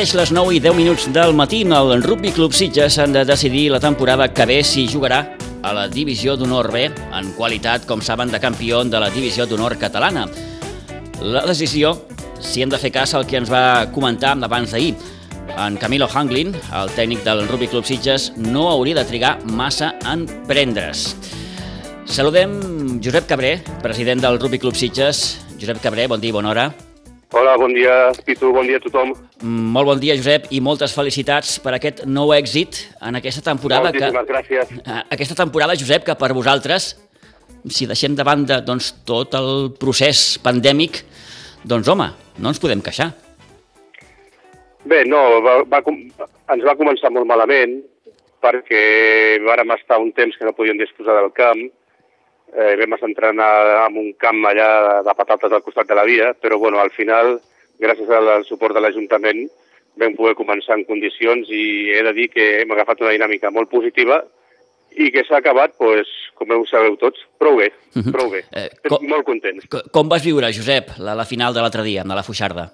mateix les 9 i 10 minuts del matí el Rugby Club Sitges han de decidir la temporada que ve si jugarà a la Divisió d'Honor B en qualitat, com saben, de campió de la Divisió d'Honor catalana. La decisió, si hem de fer cas al que ens va comentar abans d'ahir, en Camilo Hanglin, el tècnic del Rugby Club Sitges, no hauria de trigar massa en prendre's. Saludem Josep Cabré, president del Rugby Club Sitges. Josep Cabré, bon dia i bona hora. Hola, bon dia, Pitu, bon dia a tothom. Molt bon dia, Josep, i moltes felicitats per aquest nou èxit en aquesta temporada. Moltíssimes que, gràcies. Aquesta temporada, Josep, que per vosaltres, si deixem de banda doncs, tot el procés pandèmic, doncs home, no ens podem queixar. Bé, no, va, va, ens va començar molt malament perquè vàrem estar un temps que no podíem disposar del camp, eh, vam entrenar en un camp allà de patates al costat de la via, però bueno, al final, gràcies al suport de l'Ajuntament, vam poder començar en condicions i he de dir que hem agafat una dinàmica molt positiva i que s'ha acabat, pues, com ho sabeu tots, prou bé, mhm. prou bé. Eh, com, molt contents. Com vas viure, Josep, la, la final de l'altre dia, de la Fuixarda?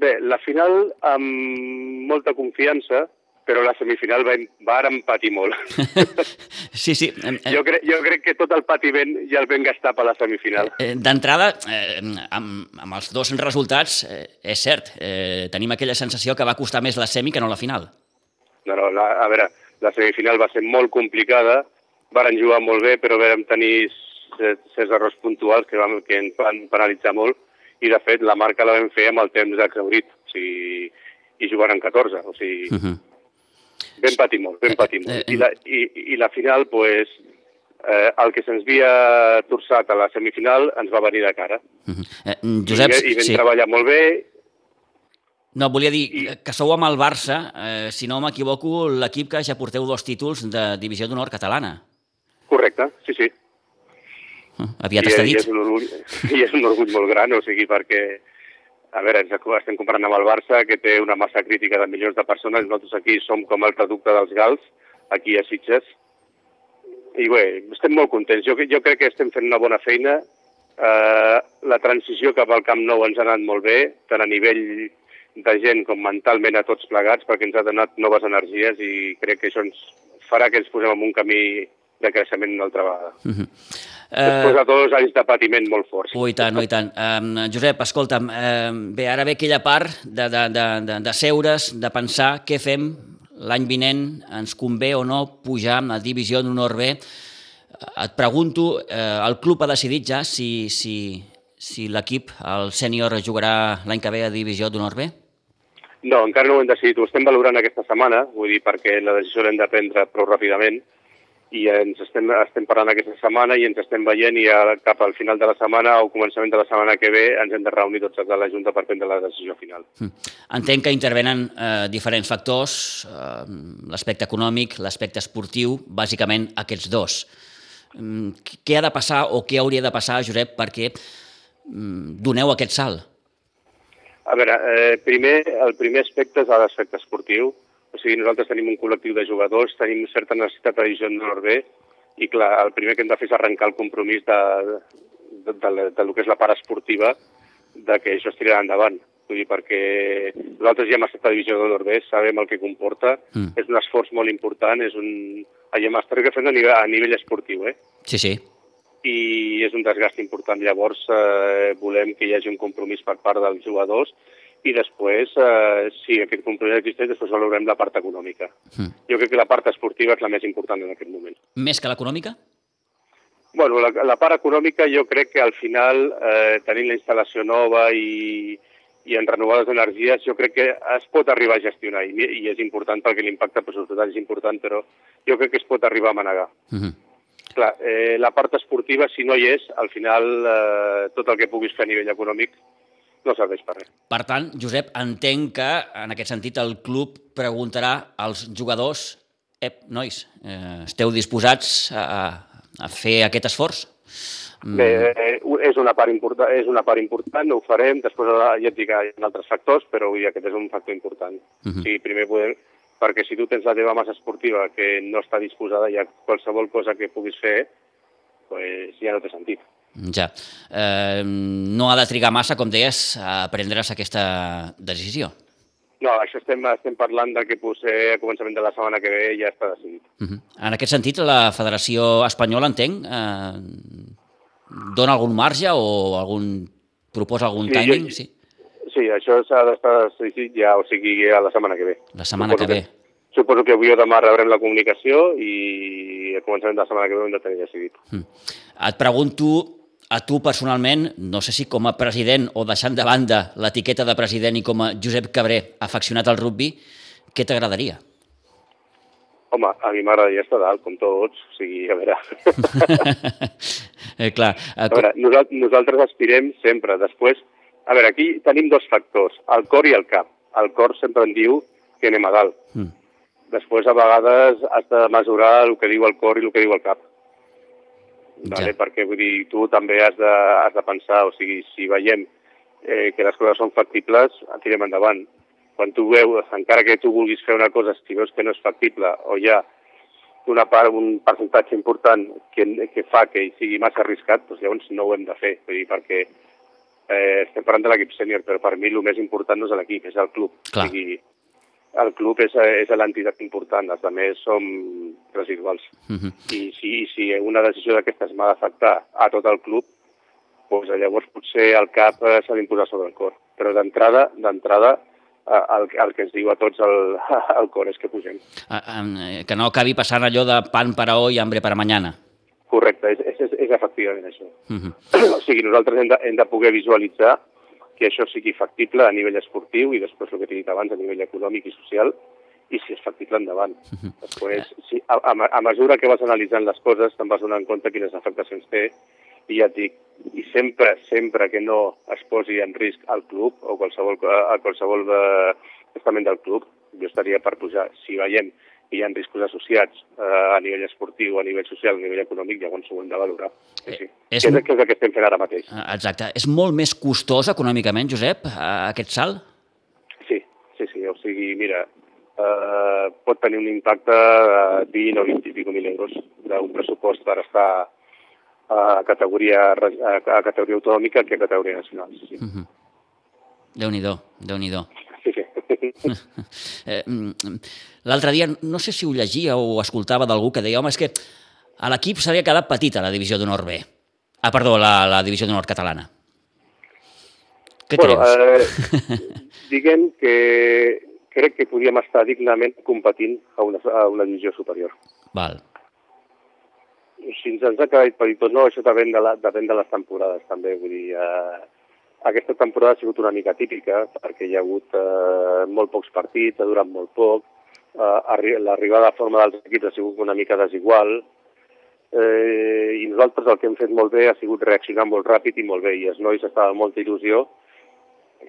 Bé, la final amb molta confiança, però la semifinal va, vàrem patir molt. sí, sí. Jo, cre jo crec que tot el patiment ja el vam gastar per la semifinal. Eh, D'entrada, eh, amb, amb els dos resultats, eh, és cert, eh, tenim aquella sensació que va costar més la semi que no la final. No, no, la, a veure, la semifinal va ser molt complicada, varen jugar molt bé, però vam tenir certs errors puntuals que, vam, que ens van penalitzar molt, i de fet la marca la vam fer amb el temps exaurit, o sigui, i jugant en 14, o sigui... Uh -huh Ben patir molt, ben patir molt. Eh, eh, I, la, i, I la final, pues, eh, el que se'ns havia torçat a la semifinal ens va venir de cara. Uh -huh. eh, Josep, I, i vam sí. treballar molt bé. No, volia dir I... que sou amb el Barça, eh, si no m'equivoco, l'equip que ja porteu dos títols de Divisió d'Honor catalana. Correcte, sí, sí. Uh, aviat I, està dit. I és, un orgull, I és un orgull molt gran, o sigui, perquè a veure, ens estem comparant amb el Barça, que té una massa crítica de milions de persones. Nosaltres aquí som com el traducte dels Gals, aquí a Sitges. I bé, estem molt contents. Jo, jo crec que estem fent una bona feina. Eh, la transició cap al Camp Nou ens ha anat molt bé, tant a nivell de gent com mentalment a tots plegats, perquè ens ha donat noves energies i crec que això ens farà que ens posem en un camí de creixement una altra vegada. Uh -huh. Després de dos anys de patiment molt forts. Ui, tant, ui, tant. Um, Josep, escolta'm, um, bé, ara ve aquella part de, de, de, de, de seure's, de pensar què fem l'any vinent, ens convé o no pujar a la divisió d'honor B. Et pregunto, eh, el club ha decidit ja si, si, si l'equip, el sènior, jugarà l'any que ve a divisió d'honor B? No, encara no ho hem decidit. Ho estem valorant aquesta setmana, vull dir, perquè la decisió l'hem de prendre prou ràpidament i ens estem, estem parlant aquesta setmana i ens estem veient i a, cap al final de la setmana o començament de la setmana que ve ens hem de reunir tots els de la Junta per prendre la decisió final. Hm. Entenc que intervenen eh, diferents factors, eh, l'aspecte econòmic, l'aspecte esportiu, bàsicament aquests dos. Mm, què ha de passar o què hauria de passar, Josep, perquè mm, doneu aquest salt? A veure, eh, primer, el primer aspecte és l'aspecte esportiu, o sigui, nosaltres tenim un col·lectiu de jugadors, tenim certa necessitat de divisió nord B, i clar, el primer que hem de fer és arrencar el compromís de, de, de, de, de lo que és la part esportiva de que això es tirarà endavant. Vull dir, perquè nosaltres ja hem estat a divisió d'honor B, sabem el que comporta, mm. és un esforç molt important, és un... Allà estar que fent a nivell, a nivell esportiu, eh? Sí, sí. I és un desgast important. Llavors, eh, volem que hi hagi un compromís per part dels jugadors i després, eh, si aquest compromís existeix, després valorem la part econòmica. Mm. Jo crec que la part esportiva és la més important en aquest moment. Més que l'econòmica? Bueno, la, la part econòmica jo crec que al final, eh, tenint la instal·lació nova i, i en renovades energies, jo crec que es pot arribar a gestionar i, i és important perquè l'impacte pressupostari és important, però jo crec que es pot arribar a manegar. Mm -hmm. Clar, eh, la part esportiva, si no hi és, al final eh, tot el que puguis fer a nivell econòmic no serveix per res. Per tant, Josep, entenc que en aquest sentit el club preguntarà als jugadors ep, nois, eh, esteu disposats a, a fer aquest esforç? Mm. Bé, eh, és una, part important, és una part important, ho farem, després ja et dic que hi ha altres factors, però avui aquest és un factor important. Uh -huh. o sigui, primer podem, perquè si tu tens la teva massa esportiva que no està disposada, ja qualsevol cosa que puguis fer, pues ja no té sentit. Ja. Eh, no ha de trigar massa, com deies, a prendre's aquesta decisió. No, això estem, estem parlant de que potser a començament de la setmana que ve ja està decidit. Uh -huh. En aquest sentit, la Federació Espanyola, entenc, eh, dona algun marge o algun proposa algun Sí, timing? jo- Sí, Sí, això s'ha d'estar decidit ja, o sigui, a la setmana que ve. la setmana que ve. Suposo que avui o demà rebrem la comunicació i a començament de la setmana que ve ho hem de tenir decidit. Mm. Et pregunto a tu personalment, no sé si com a president o deixant de banda l'etiqueta de president i com a Josep Cabré, afeccionat al rugby, què t'agradaria? Home, a mi m'agradaria estar dalt, com tots, o sigui, a veure... eh, clar, A veure, nosaltres, nosaltres aspirem sempre. Després, a veure, aquí tenim dos factors, el cor i el cap. El cor sempre en diu que anem a dalt. Mm. Després, a vegades, has de mesurar el que diu el cor i el que diu el cap. Vale? Ja. Perquè, vull dir, tu també has de, has de pensar, o sigui, si veiem eh, que les coses són factibles, tirem endavant. Quan tu veus, encara que tu vulguis fer una cosa, si veus que no és factible o hi ha una part, un percentatge important que, que fa que hi sigui massa arriscat, doncs llavors no ho hem de fer. Vull dir, perquè eh, estem parlant de l'equip sènior, però per mi el més important no és l'equip, és el club. Clar. O sigui, el club és, és l'entitat important, els altres som residuals. Mm -hmm. I si, i si una decisió d'aquestes m'ha d'afectar a tot el club, doncs llavors potser el cap eh, s'ha d'imposar sobre el cor. Però d'entrada, d'entrada, eh, el, el que ens diu a tots el, el cor és que pugem. Eh, que no acabi passant allò de pan para hoy, hambre para mañana. Correcte, és, és, és, és efectivament això. Mm -hmm. o sigui, nosaltres hem de, hem de poder visualitzar que això sigui factible a nivell esportiu i després el que t'he dit abans a nivell econòmic i social i si és factible endavant. Després, si, a, a, a mesura que vas analitzant les coses te'n vas donant compte quines afectacions té i ja et dic, i sempre, sempre que no es posi en risc el club o qualsevol, a qualsevol eh, estament del club, jo estaria per pujar. Si veiem que hi ha riscos associats eh, a nivell esportiu, a nivell social, a nivell econòmic, llavors ho hem de valorar. Sí, sí. Eh, és És, que és el que estem fent ara mateix. Eh, Exacte. És molt més costós econòmicament, Josep, eh, aquest salt? Sí, sí, sí. O sigui, mira, eh, pot tenir un impacte de 20 o 20 i pico mil euros d'un pressupost per estar a categoria, a, categoria autonòmica que a categoria nacional. Sí, sí. Mm -hmm. Déu-n'hi-do, déu nhi déu. Eh, L'altre dia, no sé si ho llegia o ho escoltava d'algú que deia home, és que a l'equip s'havia quedat petita la divisió d'honor B. Ah, perdó, la, la divisió d'honor catalana. Què bueno, creus? eh, diguem que crec que podíem estar dignament competint a una, a una divisió superior. Val. si ens, ha quedat petit no, això depèn de, la, depèn de les temporades també, vull dir, eh, aquesta temporada ha sigut una mica típica perquè hi ha hagut eh, molt pocs partits, ha durat molt poc, eh, arri l'arribada a forma dels equips ha sigut una mica desigual eh, i nosaltres el que hem fet molt bé ha sigut reaccionar molt ràpid i molt bé i els nois estaven amb molta il·lusió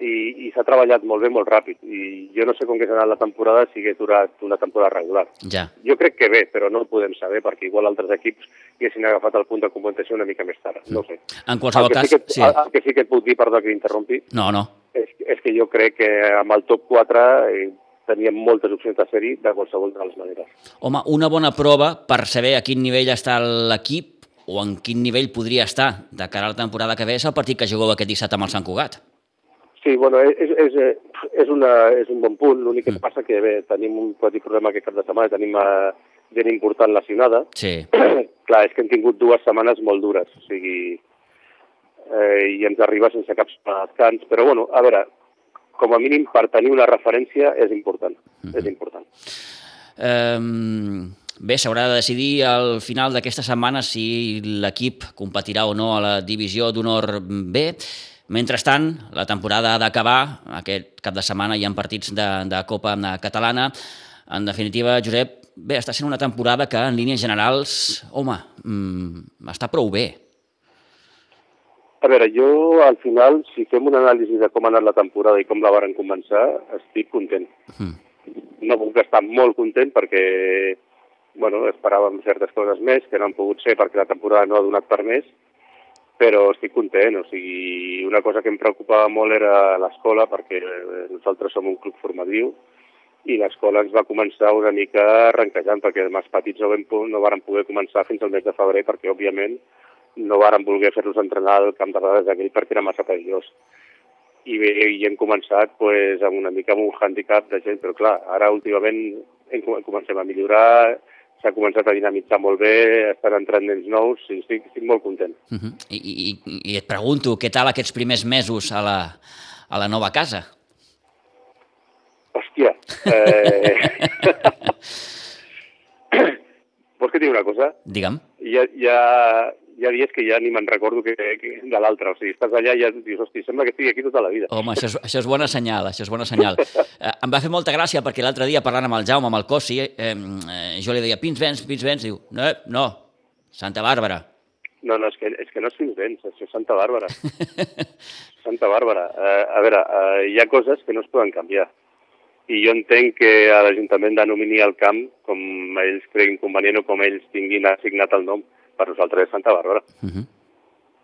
i, i s'ha treballat molt bé, molt ràpid i jo no sé com que serà la temporada si hagués durat una temporada regular. Ja. Jo crec que bé, però no ho podem saber, perquè igual altres equips haguessin agafat el punt de competició una mica més tard. No sé. En qualsevol el, que cas... sí que, Sí. el, el que sí que et puc dir, perdó que interrompi, No, no. és, és que jo crec que amb el top 4 eh, teníem moltes opcions de ser-hi de qualsevol de les maneres. Home, una bona prova per saber a quin nivell està l'equip o en quin nivell podria estar de cara a la temporada que ve és el partit que jugueu aquest dissabte amb el Sant Cugat. Sí, bueno, és, és, és, una, és un bon punt. L'únic que Mm. passa que bé, tenim un petit problema aquest cap de setmana, tenim eh, gent important lesionada. Sí. Clar, és que hem tingut dues setmanes molt dures, o sigui, eh, i ens arriba sense cap descans, però bueno, a veure, com a mínim per tenir una referència és important, és important. Eh, bé, s'haurà de decidir al final d'aquesta setmana si l'equip competirà o no a la divisió d'honor B. Mentrestant, la temporada ha d'acabar. Aquest cap de setmana hi ha partits de, de Copa Catalana. En definitiva, Josep, bé, està sent una temporada que en línies generals, home, mm, està prou bé. A veure, jo al final, si fem una anàlisi de com ha anat la temporada i com la varen començar, estic content. Mm. No puc estar molt content perquè bueno, esperàvem certes coses més que no han pogut ser perquè la temporada no ha donat per més, però estic content. O sigui, una cosa que em preocupava molt era l'escola perquè nosaltres som un club formatiu i l'escola ens va començar una mica arrenquejant perquè els petits no, vam, no varen poder començar fins al mes de febrer perquè, òbviament, no varen voler fer-los entrenar al camp de dades d'aquell perquè era massa perillós. i, bé, i hem començat pues, amb una mica amb un handicap de gent, però clar, ara últimament comencem a millorar, s'ha començat a dinamitzar molt bé, estan entrant nens nous, i estic, estic molt content. Uh -huh. I, i, I et pregunto, què tal aquests primers mesos a la, a la nova casa? Hòstia, eh... Vols que et digui una cosa? Digue'm. Hi ha, hi ha, hi ha dies que ja ni me'n recordo que, que de l'altre. O sigui, estàs allà i ja dius, hosti, sembla que estigui aquí tota la vida. Home, això és, això és bona senyal, això és bona senyal. eh, em va fer molta gràcia perquè l'altre dia parlant amb el Jaume, amb el Cossi, eh, eh, jo li deia, pins vents, pins vents, diu, no, no, Santa Bàrbara. No, no, és que, és que no és fins vents, és Santa Bàrbara. Santa Bàrbara. Eh, a veure, eh, hi ha coses que no es poden canviar. I jo entenc que a l'Ajuntament denomini el camp com ells creguin convenient o com ells tinguin assignat el nom per nosaltres és Santa Bàrbara. Uh -huh.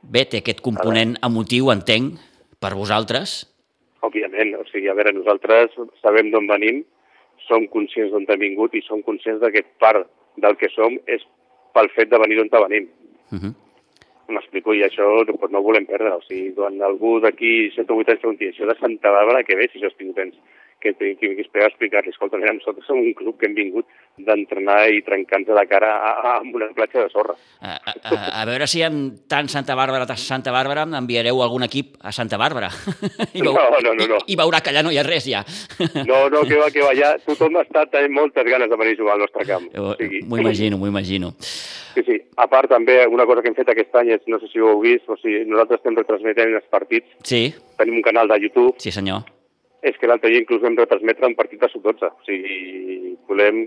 Bé, té aquest component emotiu, entenc, per vosaltres? Òbviament, o sigui, a veure, nosaltres sabem d'on venim, som conscients d'on hem vingut i som conscients que part del que som és pel fet de venir d'on venim. Uh -huh. M'explico, i això doncs, no ho volem perdre. O sigui, quan algú d'aquí 7 o 8 anys pregunti això de Santa Bàrbara, què ve si jo estic tens? Que, que, que espera explicar-li, escolta, mira, nosaltres som un club que hem vingut d'entrenar i trencant-nos la cara a, a, a una platja de sorra. A, a, a veure si amb tant Santa Bàrbara, Santa Bàrbara, enviareu algun equip a Santa Bàrbara. I veu, no, no, no, no. I, I veurà que allà no hi ha res, ja. No, no, que va, que va, ja tothom està tenint moltes ganes de venir a jugar al nostre camp. O sigui, m'ho imagino, m'ho imagino. Sí, sí. A part, també, una cosa que hem fet aquest any és, no sé si ho heu vist, o sigui, nosaltres estem retransmetent els partits. Sí. Tenim un canal de YouTube. Sí, senyor és que l'altre dia inclús vam retransmetre un partit de sub-12. O sigui, volem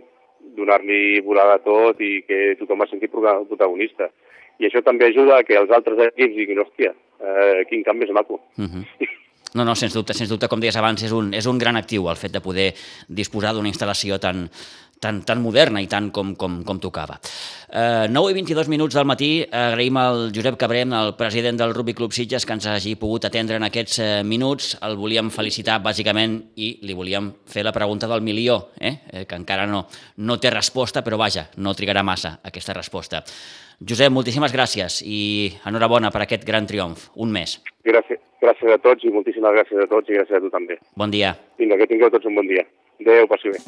donar-li volada a tot i que tothom es senti protagonista. I això també ajuda a que els altres equips diguin, hòstia, eh, quin canvi més maco. Uh -huh. No, no, sens dubte, sens dubte, com deies abans, és un, és un gran actiu el fet de poder disposar d'una instal·lació tan, tan, tan moderna i tant com, com, com tocava. Eh, 9 i 22 minuts del matí, agraïm al Josep Cabrem, el president del Rugby Club Sitges, que ens hagi pogut atendre en aquests eh, minuts. El volíem felicitar, bàsicament, i li volíem fer la pregunta del milió, eh? eh que encara no, no té resposta, però vaja, no trigarà massa aquesta resposta. Josep, moltíssimes gràcies i enhorabona per aquest gran triomf. Un mes. Gràcies, gràcies a tots i moltíssimes gràcies a tots i gràcies a tu també. Bon dia. Vinga, que tingueu tots un bon dia. Adéu, passi bé.